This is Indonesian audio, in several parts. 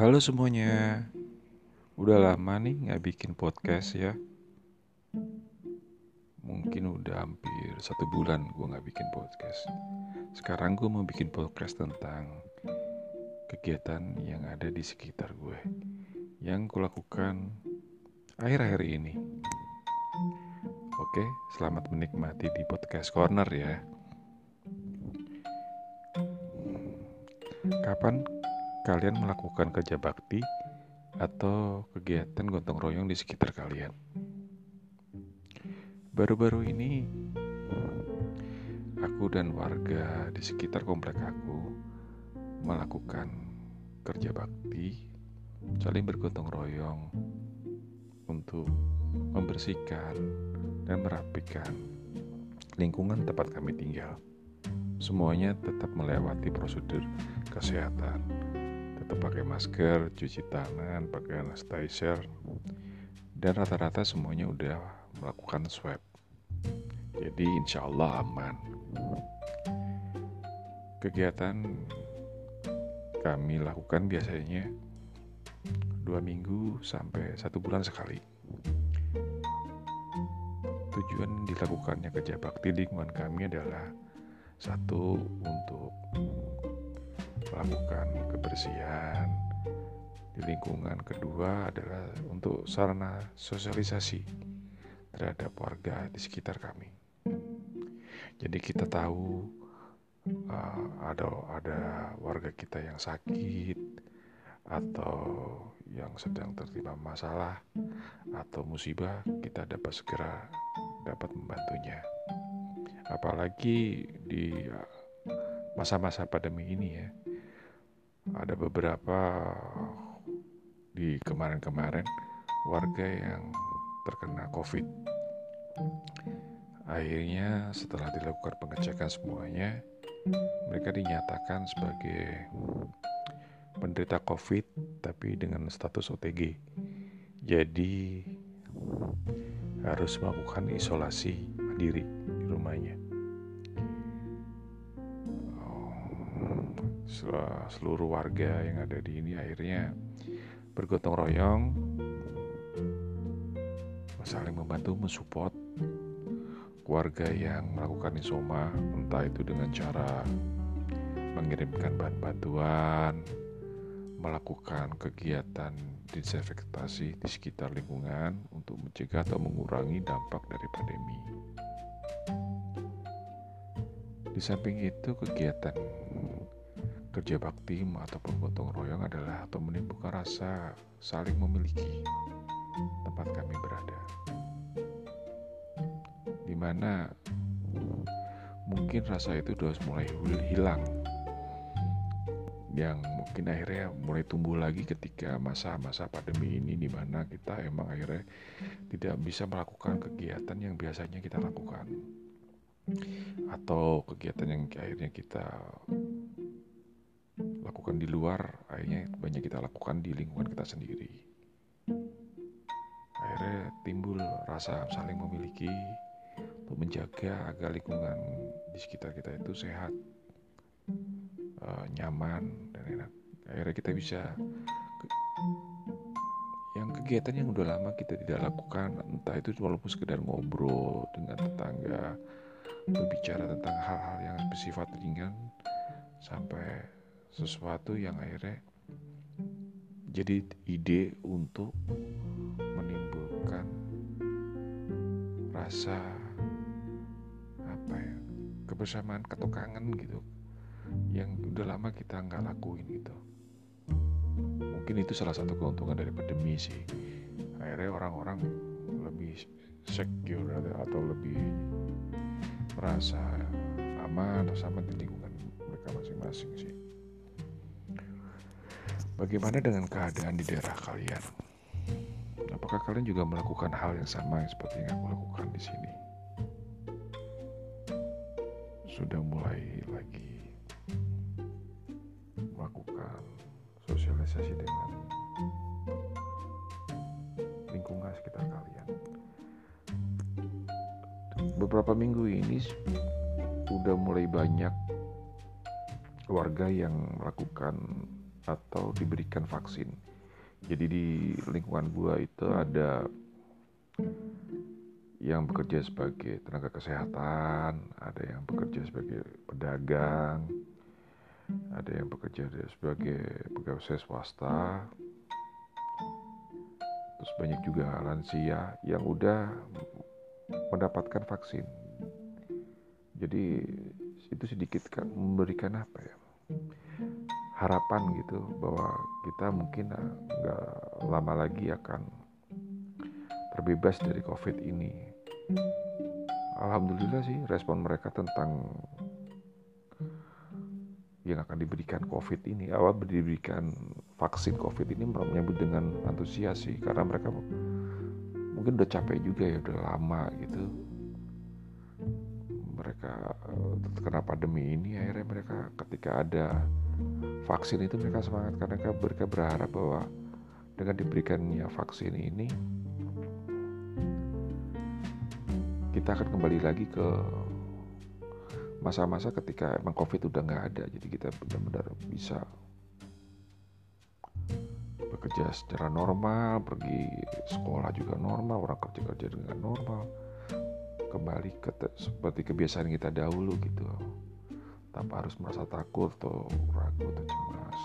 Halo semuanya, udah lama nih nggak bikin podcast ya. Mungkin udah hampir satu bulan gue nggak bikin podcast. Sekarang gue mau bikin podcast tentang kegiatan yang ada di sekitar gue, yang kulakukan akhir-akhir ini. Oke, selamat menikmati di podcast corner ya. Kapan kalian melakukan kerja bakti atau kegiatan gotong royong di sekitar kalian? Baru-baru ini aku dan warga di sekitar komplek aku melakukan kerja bakti saling bergotong royong untuk membersihkan dan merapikan lingkungan tempat kami tinggal. Semuanya tetap melewati prosedur kesehatan. Tetap pakai masker, cuci tangan, pakai sanitizer, dan rata-rata semuanya udah melakukan swab. Jadi insya Allah aman. Kegiatan kami lakukan biasanya dua minggu sampai satu bulan sekali. Tujuan dilakukannya kerja bakti lingkungan kami adalah satu untuk melakukan kebersihan di lingkungan, kedua adalah untuk sarana sosialisasi terhadap warga di sekitar kami. Jadi kita tahu uh, ada ada warga kita yang sakit atau yang sedang tertimpa masalah atau musibah, kita dapat segera dapat membantunya apalagi di masa-masa pandemi ini ya ada beberapa di kemarin-kemarin warga yang terkena covid. Akhirnya setelah dilakukan pengecekan semuanya mereka dinyatakan sebagai penderita covid tapi dengan status OTG jadi harus melakukan isolasi mandiri di rumahnya seluruh warga yang ada di ini akhirnya bergotong royong saling membantu mensupport keluarga yang melakukan isoma entah itu dengan cara mengirimkan bahan bantuan melakukan kegiatan disinfektasi di sekitar lingkungan untuk mencegah atau mengurangi dampak dari pandemi. Di samping itu kegiatan Kerja bakti ataupun gotong royong adalah atau menimbulkan rasa saling memiliki tempat kami berada. Di mana mungkin rasa itu sudah mulai hilang yang mungkin akhirnya mulai tumbuh lagi ketika masa-masa pandemi ini di mana kita emang akhirnya tidak bisa melakukan kegiatan yang biasanya kita lakukan atau kegiatan yang akhirnya kita lakukan di luar akhirnya banyak kita lakukan di lingkungan kita sendiri. Akhirnya timbul rasa saling memiliki untuk menjaga agar lingkungan di sekitar kita itu sehat uh, nyaman dan enak. Akhirnya kita bisa yang kegiatan yang udah lama kita tidak lakukan entah itu walaupun sekedar ngobrol dengan tetangga berbicara tentang hal-hal yang bersifat ringan sampai sesuatu yang akhirnya jadi ide untuk menimbulkan rasa apa ya kebersamaan ketukangan gitu yang udah lama kita nggak lakuin gitu. Mungkin itu salah satu keuntungan dari pandemi sih. Akhirnya orang-orang lebih secure atau lebih merasa aman atau sama di lingkungan mereka masing-masing sih Bagaimana dengan keadaan di daerah kalian? Apakah kalian juga melakukan hal yang sama seperti yang aku lakukan di sini? Sudah mulai lagi melakukan sosialisasi dengan lingkungan sekitar kalian. Beberapa minggu ini sudah mulai banyak warga yang melakukan atau diberikan vaksin. Jadi di lingkungan gua itu ada yang bekerja sebagai tenaga kesehatan, ada yang bekerja sebagai pedagang, ada yang bekerja sebagai pegawai swasta, terus banyak juga lansia yang udah mendapatkan vaksin. Jadi itu sedikit kan memberikan apa ya harapan gitu bahwa kita mungkin nggak lama lagi akan terbebas dari COVID ini. Alhamdulillah sih respon mereka tentang yang akan diberikan COVID ini awal diberikan vaksin COVID ini menyambut dengan antusias sih karena mereka mungkin udah capek juga ya udah lama gitu mereka eh, kena pandemi ini akhirnya mereka ketika ada vaksin itu mereka semangat karena mereka berharap bahwa dengan diberikannya vaksin ini kita akan kembali lagi ke masa-masa ketika emang covid udah nggak ada. Jadi kita benar-benar bisa bekerja secara normal pergi sekolah juga normal orang kerja kerja dengan normal kembali ke seperti kebiasaan kita dahulu gitu. Tanpa harus merasa takut atau ragu atau cemas.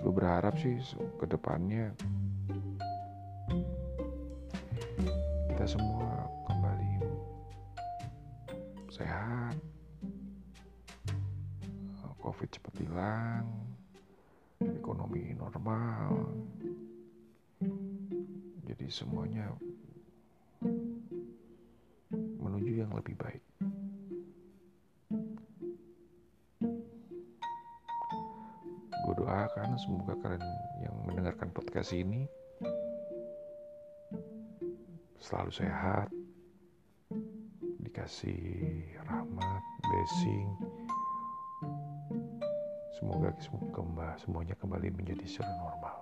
Gue berharap sih ke depannya kita semua kembali sehat. Covid cepat hilang ekonomi normal. Jadi semuanya menuju yang lebih baik gue doakan semoga kalian yang mendengarkan podcast ini selalu sehat, dikasih rahmat, blessing. Semoga semuanya kembali menjadi secara normal.